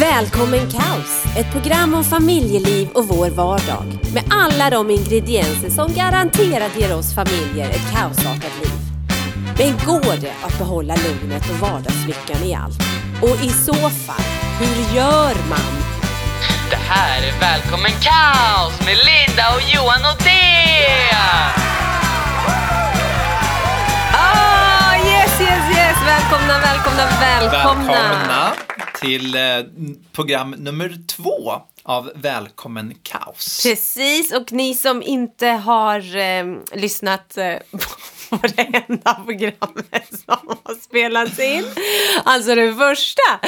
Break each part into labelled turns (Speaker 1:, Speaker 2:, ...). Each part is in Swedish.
Speaker 1: Välkommen Kaos! Ett program om familjeliv och vår vardag. Med alla de ingredienser som garanterat ger oss familjer ett kaosartat liv. Men går det att behålla lugnet och vardagslyckan i allt? Och i så fall, hur gör man?
Speaker 2: Det här är Välkommen Kaos med Linda och Johan och Thea!
Speaker 1: Ah, yes, yes, yes! Välkomna, välkomna, välkomna!
Speaker 3: Välkomna till eh, program nummer två av Välkommen Kaos.
Speaker 1: Precis, och ni som inte har eh, lyssnat eh, på det enda programmet som har spelats in, alltså det första,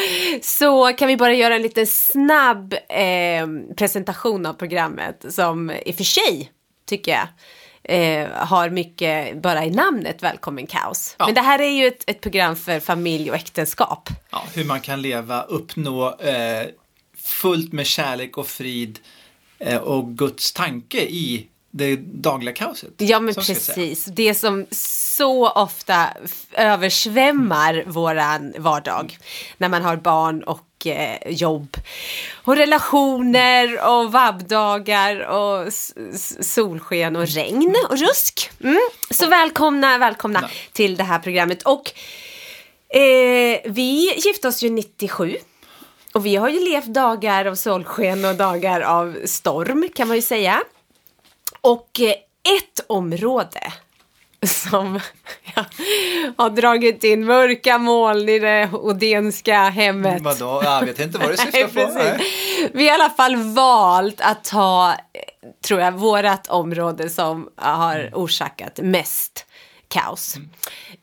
Speaker 1: så kan vi bara göra en liten snabb eh, presentation av programmet som i och för sig, tycker jag, eh, har mycket bara i namnet Välkommen Kaos.
Speaker 3: Ja.
Speaker 1: Men det här är ju ett, ett program för familj och äktenskap.
Speaker 3: Ja, hur man kan leva, uppnå eh, fullt med kärlek och frid eh, och Guds tanke i det dagliga kaoset.
Speaker 1: Ja men precis, det som så ofta översvämmar våran vardag när man har barn och eh, jobb och relationer och vabbdagar och solsken och regn och rusk. Mm. Så välkomna, välkomna
Speaker 3: Ja.
Speaker 1: till det här programmet och eh, vi gifte oss ju 97 och vi har ju levt dagar av solsken och dagar av storm kan man ju säga. Och eh, ett område som ja, har dragit in mörka moln i det odenska hemmet.
Speaker 3: Vadå? Jag vet inte vad
Speaker 1: Nej,
Speaker 3: syftar på. Nej.
Speaker 1: Vi har i alla fall valt att ta, tror jag, vårat område som har
Speaker 3: Mm.
Speaker 1: orsakat mest kaos.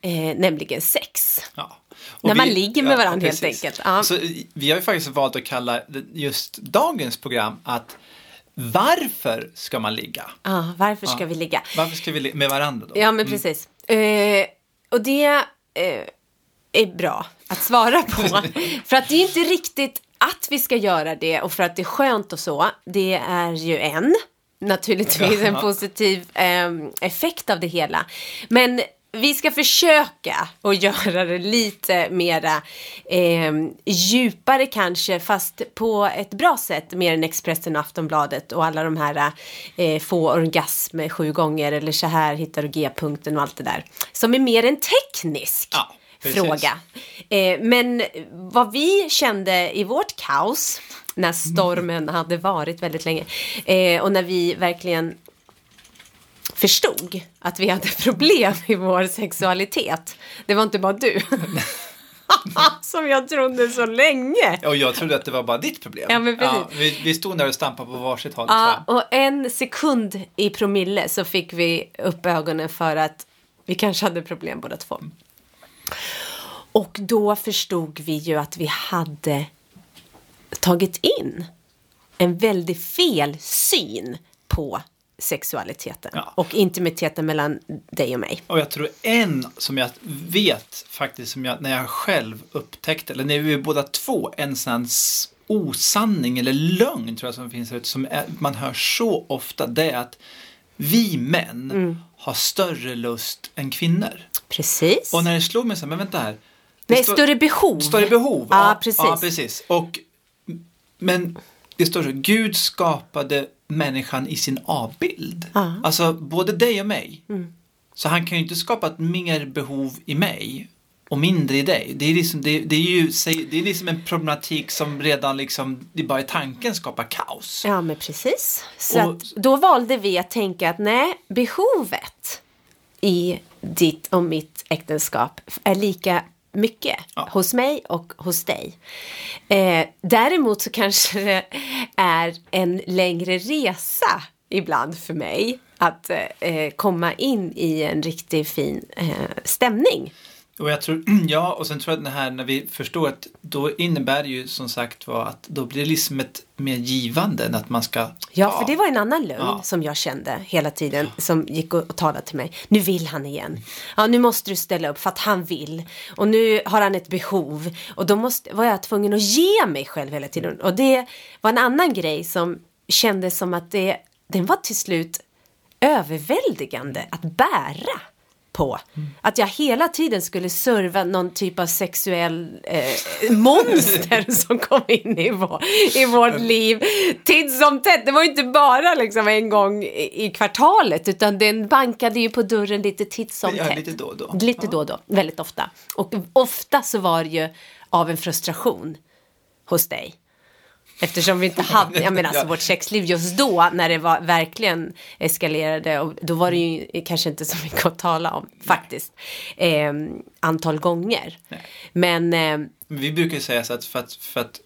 Speaker 1: Eh, nämligen sex.
Speaker 3: Ja.
Speaker 1: När man ligger med varandra, helt
Speaker 3: precis.
Speaker 1: enkelt. Ja.
Speaker 3: Så, vi har ju faktiskt valt att kalla just dagens program att Varför ska man ligga?
Speaker 1: Ah, varför ska
Speaker 3: Ja.
Speaker 1: vi ligga?
Speaker 3: Varför ska vi ligga med varandra då?
Speaker 1: Ja, men precis. Eh, och det eh, är bra att svara på. för att det är inte riktigt att vi ska göra det och för att det är skönt och så. Det är ju en, naturligtvis, en
Speaker 3: Ja.
Speaker 1: positiv eh, effekt av det hela. Men vi ska försöka att göra det lite mera eh, djupare kanske, fast på ett bra sätt, mer än Expressen och Aftonbladet och alla de här eh, få orgasm sju gånger eller så här hittar du G-punkten och allt det där. Som är mer en teknisk
Speaker 3: Ja,
Speaker 1: fråga. Eh, men vad vi kände i vårt kaos när stormen hade varit väldigt länge eh, och när vi verkligen förstod att vi hade problem i vår sexualitet. Det var inte bara du. Som jag trodde så länge.
Speaker 3: Och jag trodde att det var bara ditt problem.
Speaker 1: Ja, men precis.
Speaker 3: vi, vi stod där och stampade på varsitt håll.
Speaker 1: Ja, och en sekund i promille så fick vi upp ögonen för att vi kanske hade problem båda två. Och då förstod vi ju att vi hade tagit in en väldigt fel syn på sexualiteten
Speaker 3: Ja.
Speaker 1: och intimiteten mellan dig och mig.
Speaker 3: Och jag tror en som jag vet faktiskt, som jag, när jag själv upptäckte, eller när vi båda två, en sån osanning eller lögn tror jag som finns här ute, som är, man hör så ofta, det är att vi män
Speaker 1: Mm.
Speaker 3: har större lust än kvinnor.
Speaker 1: Precis.
Speaker 3: Och när det slog mig så här, men vänta här.
Speaker 1: Nej,
Speaker 3: står-
Speaker 1: större behov.
Speaker 3: Större behov.
Speaker 1: Ja, precis.
Speaker 3: Ja, precis. Och, men det står så, Gud skapade människan i sin avbild.
Speaker 1: Mm.
Speaker 3: Alltså både dig och mig. Så han kan ju inte skapa ett mer behov i mig och mindre i dig. Det är, liksom, det, det är ju det är liksom en problematik som redan liksom, det bara i tanken skapar kaos.
Speaker 1: Ja, men precis. Så
Speaker 3: Och-
Speaker 1: att då valde vi att tänka att nej, behovet i ditt och mitt äktenskap är lika mycket
Speaker 3: Ja.
Speaker 1: hos mig och hos dig. Eh, däremot så kanske det är en längre resa ibland för mig att eh, komma in i en riktigt fin eh, stämning.
Speaker 3: Och jag tror, ja, och sen tror jag att det här när vi förstår att då innebär det ju som sagt var att då blir det liksom ett mer givande än att man ska
Speaker 1: Ja,
Speaker 3: ta.
Speaker 1: för det var en annan lögn
Speaker 3: Ja.
Speaker 1: som jag kände hela tiden som gick och, och talade till mig. Nu vill han igen. Ja, nu måste du ställa upp för att han vill. Och nu har han ett behov. Och då måste, var jag tvungen att ge mig själv hela tiden. Och det var en annan grej som kändes som att det, den var till slut överväldigande att bära på. Att jag hela tiden skulle serva någon typ av sexuell eh, monster som kom in i, vår, i vårt liv. Titt som tätt. Det var ju inte bara liksom en gång i, i kvartalet utan den bankade ju på dörren lite titt som
Speaker 3: Ja,
Speaker 1: tätt.
Speaker 3: lite då och då.
Speaker 1: Lite då och då, väldigt ofta. Och ofta så var det ju av en frustration hos dig. Eftersom vi inte hade, jag menar alltså vårt sexliv just då när det var verkligen eskalerade och då var det ju kanske inte så mycket att tala om faktiskt. Eh, antal gånger.
Speaker 3: Nej.
Speaker 1: Men eh,
Speaker 3: Vi brukar ju säga så att för att, för att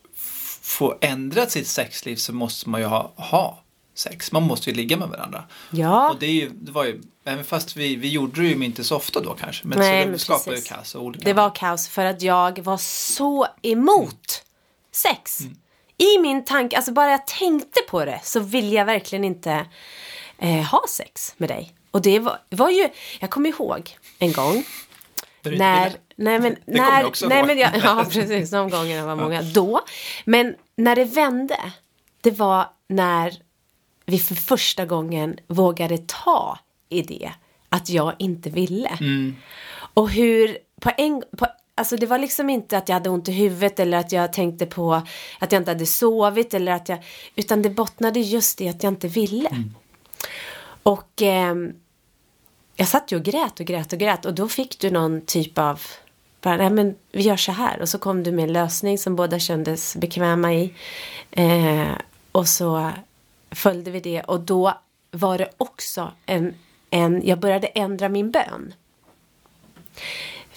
Speaker 3: få ändrat sitt sexliv så måste man ju ha, ha sex. Man måste ju ligga med varandra.
Speaker 1: ja,
Speaker 3: Och det, är ju, det var ju, även fast vi, vi gjorde det ju inte så ofta då kanske. Men
Speaker 1: Nej,
Speaker 3: så det
Speaker 1: men precis.
Speaker 3: ju kaos och olika.
Speaker 1: det var kaos för att jag var så emot sex.
Speaker 3: Mm.
Speaker 1: I min tanke, alltså bara jag tänkte på det så vill jag verkligen inte eh, ha sex med dig. Och det var, var ju, jag kommer ihåg en gång när, nej men,
Speaker 3: Det
Speaker 1: när,
Speaker 3: jag också
Speaker 1: nej
Speaker 3: ihåg.
Speaker 1: men jag, ja precis, de gångerna var många då. Men när det vände, det var när vi för första gången vågade ta i det att jag inte ville.
Speaker 3: Mm.
Speaker 1: Och hur på en på, Alltså det var liksom inte att jag hade ont i huvudet eller att jag tänkte på att jag inte hade sovit eller att jag, utan det bottnade just i att jag inte ville.
Speaker 3: Mm.
Speaker 1: Och ehm, jag satt ju och grät och grät och grät och då fick du någon typ av bara, nej men vi gör så här och så kom du med en lösning som båda kändes bekväma i. Eh, och så följde vi det och då var det också en, en, jag började ändra min bön.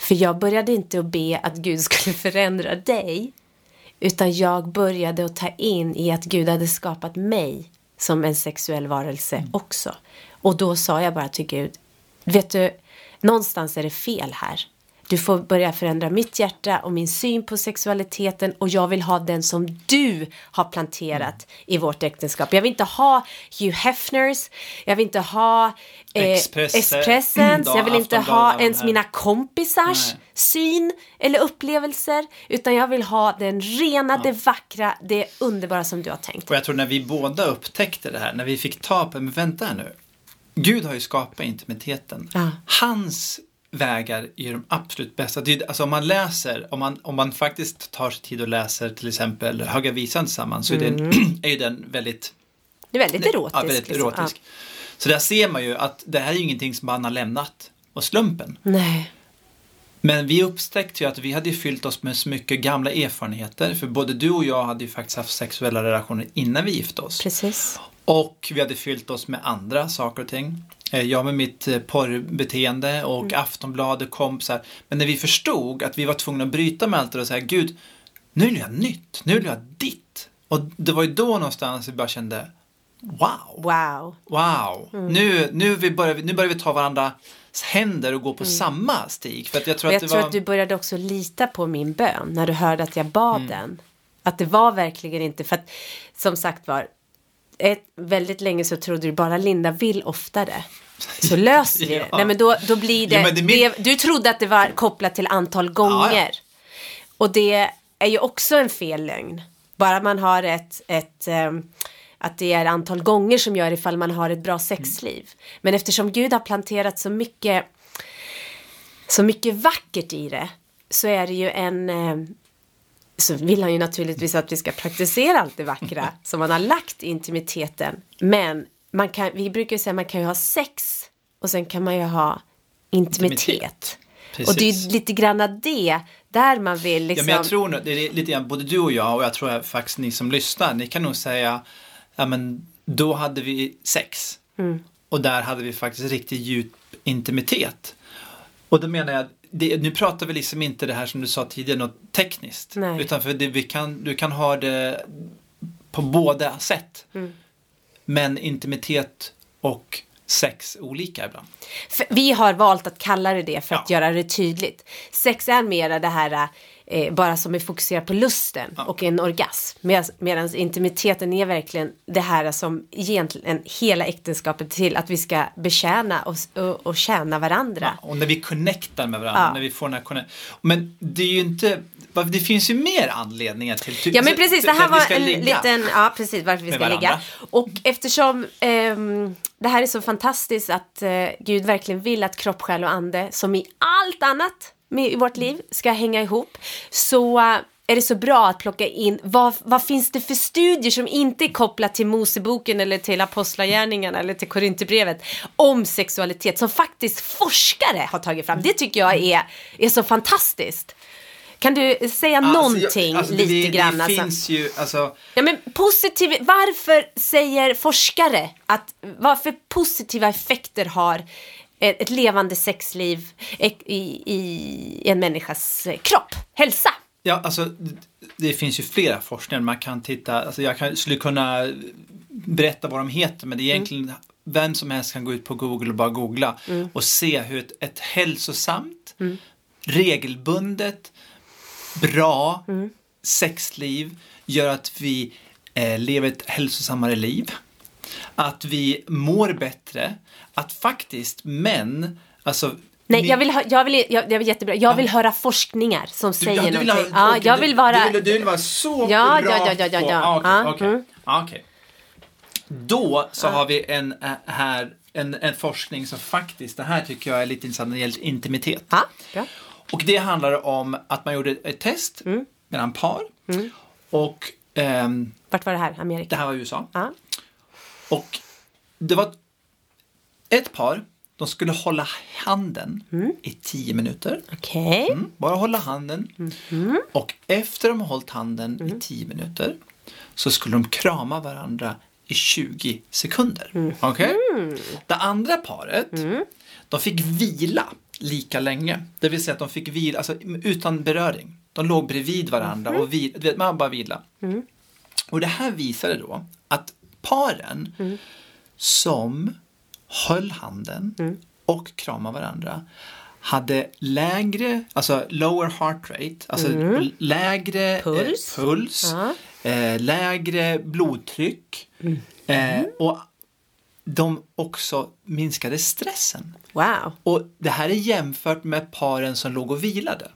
Speaker 1: För jag började inte att be att Gud skulle förändra dig. Utan jag började att ta in i att Gud hade skapat mig som en sexuell varelse också. Och då sa jag bara till Gud, vet du, någonstans är det fel här. Du får börja förändra mitt hjärta och min syn på sexualiteten och jag vill ha den som du har planterat i vårt äktenskap. Jag vill inte ha Hugh Hefners, jag vill inte ha eh,
Speaker 3: Express-
Speaker 1: Expressens, jag vill inte ha ens mina kompisars
Speaker 3: Nej.
Speaker 1: syn eller upplevelser. Utan jag vill ha den rena, det vackra, det underbara som du har tänkt.
Speaker 3: Och jag tror när vi båda upptäckte det här, när vi fick ta på, men vänta här nu. Gud har ju skapat intimiteten.
Speaker 1: Ja.
Speaker 3: Hans vägar är de absolut bästa. Alltså om man läser, om man, om man faktiskt tar sig tid och läser till exempel Höga Visan tillsammans så är, den, är ju den väldigt
Speaker 1: Det är väldigt erotisk.
Speaker 3: Ja, väldigt
Speaker 1: liksom.
Speaker 3: erotisk. Så där ser man ju att det här är ju ingenting som man har lämnat och slumpen.
Speaker 1: Ja. Nej.
Speaker 3: Men vi upptäckte ju att vi hade fyllt oss med så mycket gamla erfarenheter. För både du och jag hade ju faktiskt haft sexuella relationer innan vi gifte oss.
Speaker 1: Precis.
Speaker 3: Och vi hade fyllt oss med andra saker och ting. Eh, Jag med mitt eh, porrbeteende och
Speaker 1: Mm.
Speaker 3: Aftonbladet, kompisar. Men när vi förstod att vi var tvungna att bryta med allt det och säga Gud, nu vill jag nytt, nu vill jag ditt. Och det var ju då någonstans vi bara kände Wow,
Speaker 1: Wow.
Speaker 3: wow.
Speaker 1: Mm.
Speaker 3: Nu, nu, vi börjar, nu börjar vi ta varandras händer och gå på samma stig. För att jag tror att
Speaker 1: jag
Speaker 3: det
Speaker 1: tror
Speaker 3: var...
Speaker 1: att du började också lita på min bön när du hörde att jag bad
Speaker 3: Mm.
Speaker 1: den. Att det var verkligen inte, för att som sagt var, ett, väldigt länge så trodde du bara Linda vill oftare. Så löser vi det.
Speaker 3: Ja.
Speaker 1: Nej men då, då blir det,
Speaker 3: Ja, det min-
Speaker 1: det, du trodde att det var kopplat till antal gånger.
Speaker 3: Ja.
Speaker 1: Och det är ju också en fel lögn. Bara man har ett, ett ehm, att det är antal gånger som gör ifall man har ett bra sexliv. Men eftersom Gud har planterat så mycket så mycket vackert i det så är det ju en eh, så vill han ju naturligtvis att vi ska praktisera allt det vackra som man har lagt i intimiteten. Men man kan, vi brukar ju säga att man kan ju ha sex och sen kan man ju ha intimitet.
Speaker 3: Intimitet.
Speaker 1: Och det är ju lite grann det där man vill
Speaker 3: Ja,
Speaker 1: liksom.
Speaker 3: men jag tror nog, det är lite grann både du och jag och jag tror faktiskt ni som lyssnar, ni kan nog säga, ja men då hade vi sex.
Speaker 1: Mm.
Speaker 3: Och där hade vi faktiskt riktigt djup intimitet. Och då menar jag, det, nu pratar vi liksom inte det här som du sa tidigare, något tekniskt.
Speaker 1: Nej.
Speaker 3: Utan för det, vi kan, du kan ha det på båda sätt.
Speaker 1: Mm.
Speaker 3: Men intimitet och sex olika ibland.
Speaker 1: För vi har valt att kalla det det för att
Speaker 3: Ja.
Speaker 1: göra det tydligt. Sex är mera det här eh, bara som är fokuserat på lusten
Speaker 3: Ja.
Speaker 1: och en orgasm. Medan intimiteten är verkligen det här som egentligen hela äktenskapet till att vi ska betjäna och, och, och tjäna varandra.
Speaker 3: Ja, och när vi connectar med varandra,
Speaker 1: Ja.
Speaker 3: när vi får den här Men det är ju inte, det finns ju mer anledningar till ty-
Speaker 1: Ja men precis, det här var en liten, ja precis varför vi
Speaker 3: med
Speaker 1: ska ligga. Och eftersom ehm, det här är så fantastiskt att eh, Gud verkligen vill att kropp, själ och ande, som i allt annat med, i vårt liv, ska hänga ihop, så eh, är det så bra att plocka in vad, vad finns det för studier som inte är kopplat till Moseboken eller till Apostlagärningarna eller till Korinthierbrevet om sexualitet som faktiskt forskare har tagit fram. Det tycker jag är, är så fantastiskt. Kan du säga
Speaker 3: Alltså, jag-
Speaker 1: någonting
Speaker 3: alltså,
Speaker 1: lite
Speaker 3: det,
Speaker 1: grann?
Speaker 3: Det
Speaker 1: alltså?
Speaker 3: finns ju, alltså,
Speaker 1: Ja, men positiv, varför säger forskare att varför positiva effekter har ett, ett levande sexliv i, i, en människas eh, kropp, hälsa?
Speaker 3: Ja, alltså det- finns ju flera forskningar. Man kan titta, alltså jag kan, skulle kunna berätta vad de heter men det är egentligen vem som helst kan gå ut på Google och bara googla och se hur ett, ett hälsosamt, regelbundet, bra sexliv gör att vi eh, lever ett hälsosammare liv. Att vi mår bättre. Att faktiskt män, alltså
Speaker 1: Nej,
Speaker 3: min-
Speaker 1: jag vill, ha, jag vill, jag, det var jättebra. Jag vill höra forskningar som
Speaker 3: Du-
Speaker 1: säger
Speaker 3: ja, du vill ha-
Speaker 1: någonting. ja,
Speaker 3: okej,
Speaker 1: jag
Speaker 3: du-
Speaker 1: vill vara...
Speaker 3: Du vill, du vill vara så
Speaker 1: Ja,
Speaker 3: bra
Speaker 1: ja, ja, ja, ja,
Speaker 3: på-
Speaker 1: ja.
Speaker 3: ah, Okej,
Speaker 1: Ja,
Speaker 3: okej.
Speaker 1: mm.
Speaker 3: Ah, okej. Då så har vi en äh, här en, en forskning som faktiskt, det här tycker jag är lite intressant när det gäller intimitet.
Speaker 1: Ja, bra.
Speaker 3: Och det handlar om att man gjorde ett test
Speaker 1: Mm.
Speaker 3: mellan par och ehm,
Speaker 1: Vart var det här? Amerika?
Speaker 3: det här var USA.
Speaker 1: Ja.
Speaker 3: Och det var ett par, de skulle hålla handen
Speaker 1: Mm.
Speaker 3: i tio minuter.
Speaker 1: Okej.
Speaker 3: Mm, bara hålla handen.
Speaker 1: Mhm.
Speaker 3: Och efter de har hållit handen
Speaker 1: Mm.
Speaker 3: i 10 minuter så skulle de krama varandra i 20 sekunder.
Speaker 1: Mm.
Speaker 3: Okej? Det andra paret, de fick vila lika länge. Det vill säga att de fick vila, alltså utan beröring. De låg bredvid varandra
Speaker 1: Mhm.
Speaker 3: och vi, du vet, man bara vila.
Speaker 1: Mm.
Speaker 3: Och det här visade då att paren
Speaker 1: Mm.
Speaker 3: som höll handen
Speaker 1: Mm.
Speaker 3: och kramade varandra hade lägre, alltså lower heart rate, alltså lägre
Speaker 1: Mm. Puls.
Speaker 3: eh, puls
Speaker 1: Ja.
Speaker 3: eh, lägre blodtryck
Speaker 1: Mm.
Speaker 3: eh, och de också minskade stressen.
Speaker 1: Wow.
Speaker 3: Och det här är jämfört med paren som låg och vilade.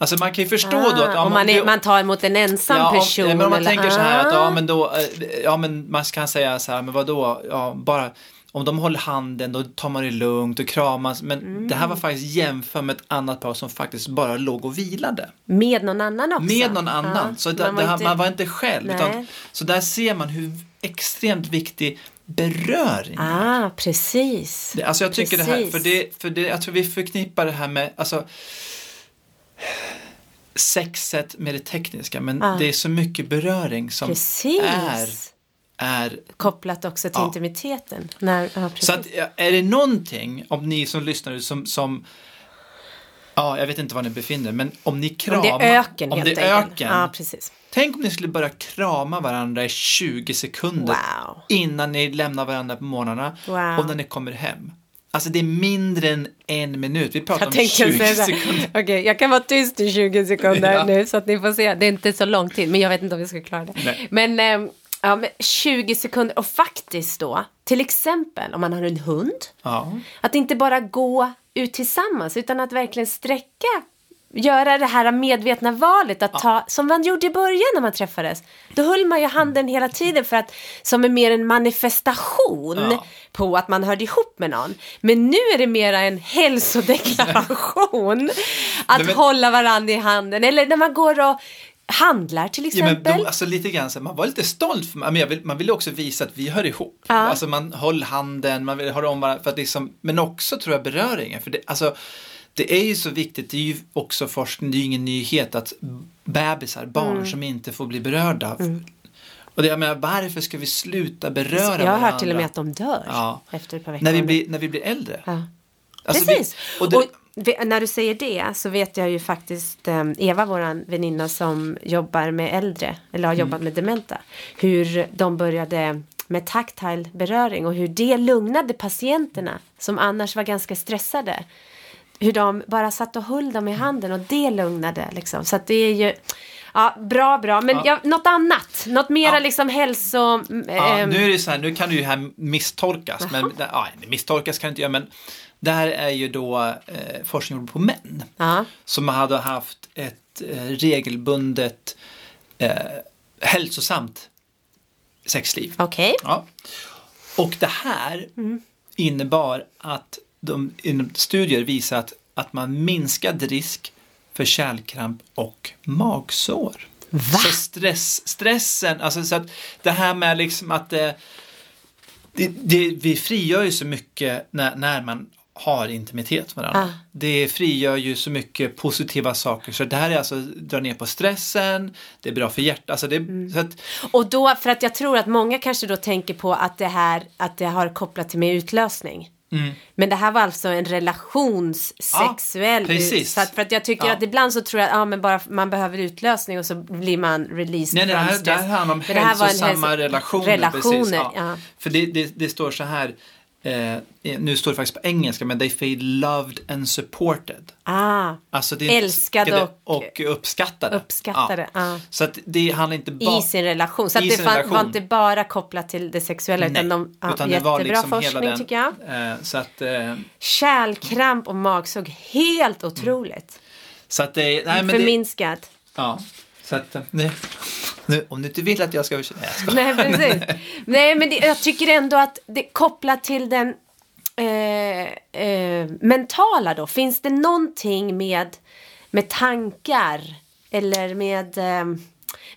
Speaker 3: Alltså man kan ju förstå
Speaker 1: Ah,
Speaker 3: då att ja,
Speaker 1: om man, är, man tar emot en ensam
Speaker 3: Ja, om-
Speaker 1: person.
Speaker 3: men om man
Speaker 1: eller,
Speaker 3: tänker så här att
Speaker 1: Ah.
Speaker 3: ja men då, eh, ja men man kan säga så här, men vadå, ja bara om de håller handen då tar man det lugnt och kramas. Men
Speaker 1: Mm.
Speaker 3: det här var faktiskt jämfört med ett annat par som faktiskt bara låg och vilade.
Speaker 1: Med någon annan också.
Speaker 3: Med någon annan.
Speaker 1: Ja,
Speaker 3: Så det,
Speaker 1: man var
Speaker 3: var
Speaker 1: inte-
Speaker 3: man var inte själv. Utan, så där ser man hur extremt viktig beröring är.
Speaker 1: Ah, precis.
Speaker 3: Det, alltså jag tycker det här,
Speaker 1: Precis.
Speaker 3: för det, för det, jag tror vi förknippar det här med, alltså sexet med det tekniska men
Speaker 1: Ah.
Speaker 3: det är så mycket beröring som
Speaker 1: Precis.
Speaker 3: är, är
Speaker 1: Kopplat också till
Speaker 3: Ja.
Speaker 1: intimiteten. När, ja,
Speaker 3: så att är det någonting, om ni som lyssnar som, som Ja, jag vet inte var ni befinner er, men om ni
Speaker 1: om
Speaker 3: kramar...
Speaker 1: det är öken
Speaker 3: om det är öken.
Speaker 1: Ja, precis.
Speaker 3: Tänk om ni skulle börja krama varandra i 20 sekunder
Speaker 1: Wow.
Speaker 3: innan ni lämnar varandra på morgnarna
Speaker 1: Wow.
Speaker 3: och när ni kommer hem. Alltså det är mindre än en minut. Vi pratar
Speaker 1: Jag
Speaker 3: om
Speaker 1: tänkte
Speaker 3: 20
Speaker 1: säga så här,
Speaker 3: sekunder.
Speaker 1: Okej, jag kan vara tyst i 20 sekunder
Speaker 3: Ja.
Speaker 1: nu så att ni får se. Det är inte så lång tid, men jag vet inte om vi ska klara det.
Speaker 3: Nej.
Speaker 1: Men, ehm, ja, men 20 sekunder och faktiskt då, till exempel om man har en hund,
Speaker 3: Ja.
Speaker 1: att inte bara gå ut tillsammans utan att verkligen sträcka Göra det här medvetna valet att ta, som man gjorde i början när man träffades. Då höll man ju handen hela tiden för att, som är mer en manifestation
Speaker 3: Ja.
Speaker 1: på att man hörde ihop med någon. Men nu är det mera en hälsodeklaration att
Speaker 3: Nej, men-
Speaker 1: hålla varandra i handen. Eller när man går och handlar till
Speaker 3: Ja, men
Speaker 1: exempel.
Speaker 3: då, alltså lite grann så man var lite stolt, för, men jag vill, man ville också visa att vi hör ihop.
Speaker 1: Ja.
Speaker 3: Alltså man höll handen, man vill ha om varandra, för att liksom, men också tror jag beröringen. För det, alltså, det är ju så viktigt, det är ju också forskning, det är ju ingen nyhet att bebisar, barn
Speaker 1: Mm.
Speaker 3: som inte får bli berörda. Och det, jag menar, varför ska vi sluta beröra
Speaker 1: jag har
Speaker 3: varandra?
Speaker 1: hört till och med att de dör
Speaker 3: Ja.
Speaker 1: efter ett par veckor.
Speaker 3: när vi, blir, när vi blir äldre.
Speaker 1: Ja.
Speaker 3: Alltså,
Speaker 1: Precis.
Speaker 3: Vi,
Speaker 1: och
Speaker 3: och det,
Speaker 1: vi- när du säger det så vet jag ju faktiskt eh, Eva, våran väninna som jobbar med äldre eller har
Speaker 3: Mm.
Speaker 1: jobbat med dementa. Hur de började med tactile beröring och hur det lugnade patienterna som annars var ganska stressade. Hur de bara satt och höll dem i handen och det lugnade liksom. Så att det är ju Ja, bra, bra. Men
Speaker 3: Ja.
Speaker 1: ja. något annat? Något mera
Speaker 3: Ja.
Speaker 1: liksom hälso...
Speaker 3: Ja,
Speaker 1: ehm,
Speaker 3: nu är det så här, nu kan det ju här misstolkas, men ja, misstolkas kan det inte göra, men där är ju då eh, forskning gjord på män
Speaker 1: Ja.
Speaker 3: som hade haft ett eh, regelbundet eh, hälsosamt sexliv.
Speaker 1: Okej.
Speaker 3: Ja. Och det här innebar att de studier visar att, att man minskade risk för kärlkramp och magsår.
Speaker 1: Va?
Speaker 3: Så stress, stressen, alltså så att det här med liksom att det, det, det, vi frigör ju så mycket när, när man har intimitet med varandra.
Speaker 1: Ah.
Speaker 3: Det frigör ju så mycket positiva saker. Så det här är alltså dra ner på stressen, det är bra för hjärtat. Alltså det,
Speaker 1: Mm.
Speaker 3: så att,
Speaker 1: Och då, för att jag tror att många kanske då tänker på att det här, att det har kopplat till med utlösning.
Speaker 3: Mm.
Speaker 1: Men det här var alltså en relationssexuell
Speaker 3: Ja, precis.
Speaker 1: Så att, för att jag tycker
Speaker 3: Ja.
Speaker 1: att ibland så tror jag att ja, men bara man behöver utlösning och så blir man released
Speaker 3: Nej, nej, det här, det här handlar om hälsosamma
Speaker 1: hälso-
Speaker 3: relationer.
Speaker 1: relationer, ja.
Speaker 3: För det, det, det står så här, eh, nu står det faktiskt på engelska, men they feel loved and supported.
Speaker 1: Ah,
Speaker 3: Alltså det är
Speaker 1: Älskade och-
Speaker 3: och uppskattade.
Speaker 1: uppskattade, ja.
Speaker 3: Så att det handlar inte bara...
Speaker 1: I sin relation. Så att det fan,
Speaker 3: relation.
Speaker 1: var inte bara kopplat till det sexuella utan de, ja,
Speaker 3: utan det
Speaker 1: jättebra
Speaker 3: var liksom
Speaker 1: forskning
Speaker 3: den,
Speaker 1: tycker jag.
Speaker 3: Eh, så att, eh,
Speaker 1: Kärlkramp och magsåg, helt otroligt.
Speaker 3: så att det, nej, men det,
Speaker 1: Förminskat.
Speaker 3: ja, så att, nej. Nu, om du inte vill att jag ska... Nej, jag ska.
Speaker 1: Nej, precis. Nej, men det, jag tycker ändå att det kopplat till den eh, eh, mentala då. Finns det någonting med, med tankar eller med... Eh,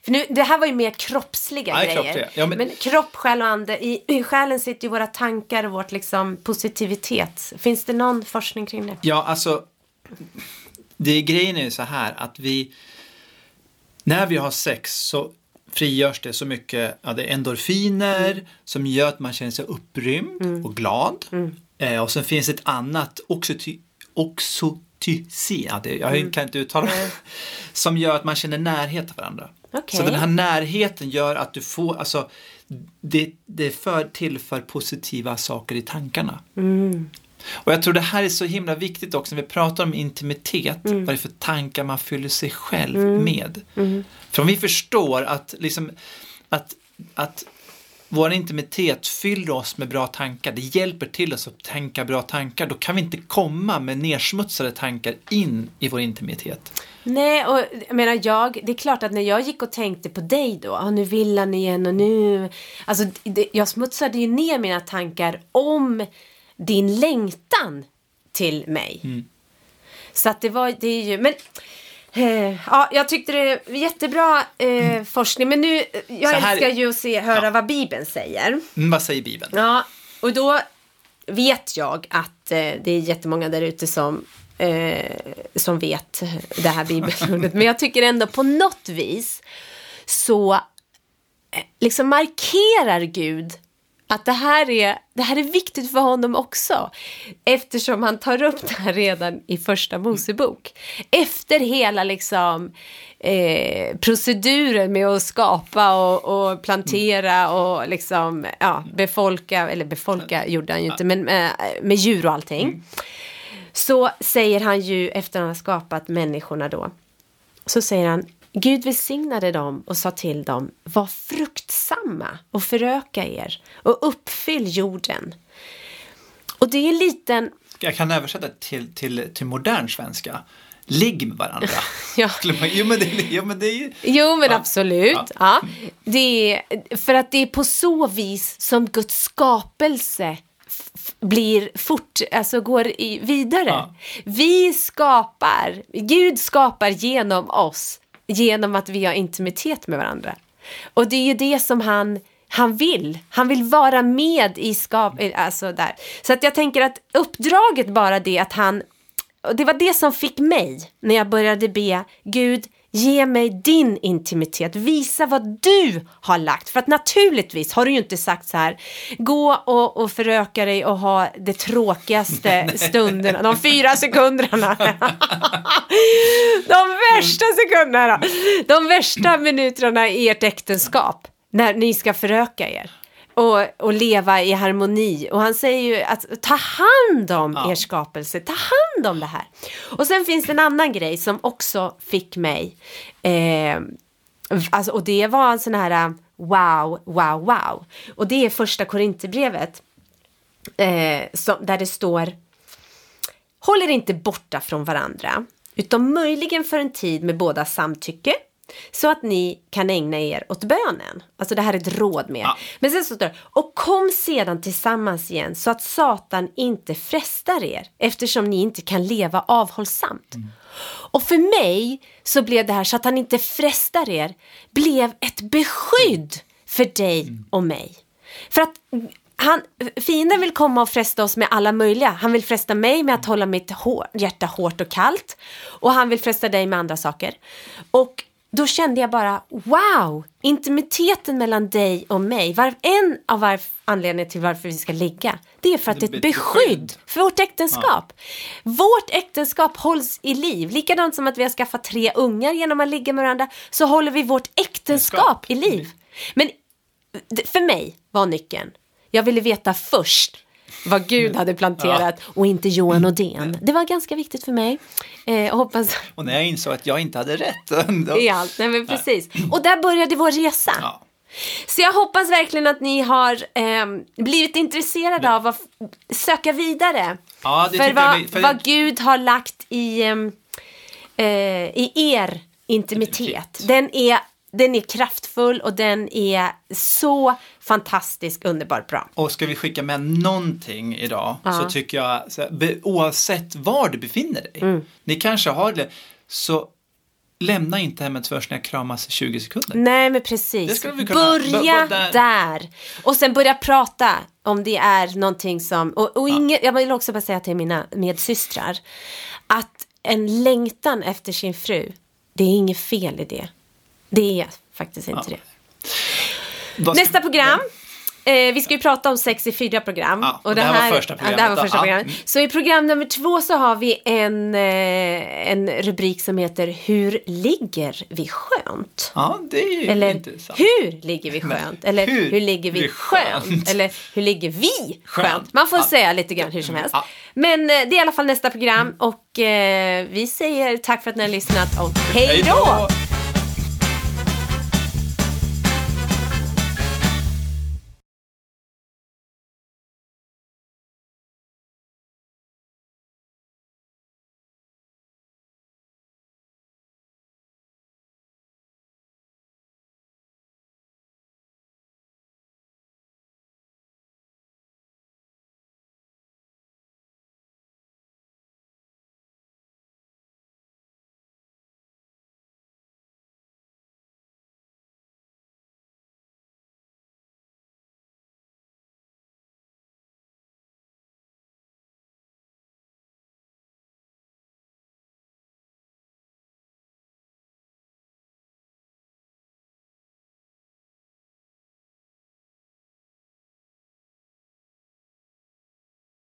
Speaker 1: för nu, det här var ju mer kroppsliga
Speaker 3: Ja,
Speaker 1: grejer.
Speaker 3: kroppsliga. Ja, men-
Speaker 1: men... kropp, själ och ande. I, I själen sitter ju våra tankar och vårt liksom positivitet. Finns det någon forskning kring det?
Speaker 3: Ja, alltså. Det grejen är ju så här att vi. När vi har sex så frigörs det så mycket ja, det är endorfiner
Speaker 1: Mm.
Speaker 3: som gör att man känner sig upprymd och glad.
Speaker 1: Mm.
Speaker 3: Eh, och sen finns ett annat oxyty, oxytocin, ja, det, jag
Speaker 1: Mm.
Speaker 3: kan inte uttala det, som gör att man känner närhet till varandra.
Speaker 1: Okej.
Speaker 3: Så den här närheten gör att du får, alltså det, det för tillför positiva saker i tankarna. Och jag tror det här är så himla viktigt också när vi pratar om intimitet, vad det är för tankar man fyller sig själv med. För om vi förstår att, liksom, att, att vår intimitet fyller oss med bra tankar, det hjälper till oss att tänka bra tankar, då kan vi inte komma med nersmutsade tankar in i vår intimitet.
Speaker 1: Nej, och jag menar jag, det är klart att när jag gick och tänkte på dig då, ah, nu vill han igen och nu, alltså det, jag smutsade ju ner mina tankar om din längtan till mig.
Speaker 3: Mm.
Speaker 1: Så att det var, det är ju, men eh, ja, jag tyckte det var jättebra eh, forskning, men nu, jag
Speaker 3: Mm. Här-
Speaker 1: älskar ju att se, höra
Speaker 3: Ja.
Speaker 1: vad Bibeln säger.
Speaker 3: Mm, vad säger Bibeln?
Speaker 1: Ja, och då vet jag att eh, det är jättemånga där ute som, eh, som vet det här bibelordet. Men jag tycker ändå på något vis så eh, liksom markerar Gud att det här, är, det här är viktigt för honom också. Eftersom han tar upp det här redan i första Mosebok. Efter hela liksom eh, proceduren med att skapa och, och plantera och liksom ja, befolka, eller befolka gjorde han ju inte, men med, med djur och allting. Så säger han ju efter han har skapat människorna då. Så säger han Gud välsignade dem och sa till dem var fruktsamma och föröka er och uppfyll jorden. Och det är en liten
Speaker 3: Jag kan översätta till, till, till modern svenska. Ligg med varandra.
Speaker 1: Ja.
Speaker 3: Jo, men det, jo, men det är.
Speaker 1: Jo, men
Speaker 3: Ja.
Speaker 1: absolut. Ja. Det är, för att det är på så vis som Guds skapelse blir fort, alltså går i, vidare.
Speaker 3: Ja.
Speaker 1: Vi skapar, Gud skapar genom oss, genom att vi har intimitet med varandra. Och det är ju det som han han vill. Han vill vara med i skap... Eh, alltså där. Så att jag tänker att uppdraget bara det att han... Och det var det som fick mig när jag började be Gud, ge mig din intimitet. Visa vad du har lagt. För att naturligtvis har du ju inte sagt så här, gå och, och föröka dig och ha det tråkigaste stunderna, de fyra sekunderna. de värsta sekunderna, de värsta minuterna i ert äktenskap när ni ska föröka er. Och, och leva i harmoni. Och han säger ju att ta hand om
Speaker 3: Ja.
Speaker 1: er skapelse, ta hand om det här. Och sen finns det en annan grej som också fick mig, eh, alltså, och det var en sån här uh, wow, wow, wow. Och det är första Korinthierbrevet, eh, som, där det står Håll er inte borta från varandra, utom möjligen för en tid med båda samtycke, så att ni kan ägna er åt bönen. Alltså det här är ett råd med.
Speaker 3: Ja.
Speaker 1: Men sen så står det, och kom sedan tillsammans igen så att Satan inte frestar er eftersom ni inte kan leva avhållsamt. Och för mig så blev det här så att han inte frestar er, blev ett beskydd för dig och mig. För att han, fienden vill komma och fresta oss med alla möjliga. Han vill fresta mig med att hålla mitt hår, hjärta hårt och kallt. Och han vill fresta dig med andra saker. Och då kände jag bara, wow, intimiteten mellan dig och mig. Var, en av var, anledningarna till varför vi ska ligga, det är för att det är ett beskydd för vårt äktenskap. Vårt äktenskap hålls i liv. Likadant som att vi har skaffat tre ungar genom att ligga med varandra, så håller vi vårt äktenskap i liv. Men för mig var nyckeln, jag ville veta först vad Gud hade planterat och inte Johan Odén. Det var ganska viktigt för mig. Eh, hoppas
Speaker 3: Och när jag insåg att jag inte hade rätt. Då,
Speaker 1: i allt. Nej, men precis. Och där började vår resa.
Speaker 3: ja.
Speaker 1: Så jag hoppas verkligen att ni har ehm, blivit intresserade av att söka vidare.
Speaker 3: Ja,
Speaker 1: för vad,
Speaker 3: vi- för-
Speaker 1: vad Gud har lagt i, ehm, eh, i er. Intimitet. Den är, den är kraftfull och den är så fantastisk, underbart bra.
Speaker 3: Och ska vi skicka med någonting idag
Speaker 1: Ja.
Speaker 3: så tycker jag, så be, oavsett var du befinner dig,
Speaker 1: Mm.
Speaker 3: ni kanske har det, så lämna inte hemmet först när jag kramas i 20 sekunder.
Speaker 1: Nej men precis.
Speaker 3: Det skulle vi kunna-
Speaker 1: Börja
Speaker 3: bör- bör-
Speaker 1: där. Och sen börja prata om det är någonting som, och, och inget, jag vill också bara säga till mina medsystrar, att en längtan efter sin fru, det är inget fel i det. Det är faktiskt inte
Speaker 3: Ja.
Speaker 1: det.
Speaker 3: Ska-
Speaker 1: Nästa program. Eh, vi ska ju prata om sex i fyra program.
Speaker 3: Ja, och det här
Speaker 1: det här var
Speaker 3: programmet
Speaker 1: första
Speaker 3: då. Ja.
Speaker 1: programmet.
Speaker 3: Mm.
Speaker 1: Så i program nummer två så har vi en, eh, en rubrik som heter Hur ligger vi skönt?
Speaker 3: Ja, det är ju
Speaker 1: Eller
Speaker 3: intressant.
Speaker 1: hur ligger vi skönt? Eller hur,
Speaker 3: hur
Speaker 1: ligger vi skönt?
Speaker 3: skönt?
Speaker 1: Eller hur ligger vi skönt?
Speaker 3: Skönt.
Speaker 1: Man får säga lite grann hur som helst.
Speaker 3: Ja.
Speaker 1: Men eh, det är i alla fall nästa program och eh, vi säger tack för att ni har lyssnat och hej
Speaker 3: Hej
Speaker 1: då!
Speaker 3: då!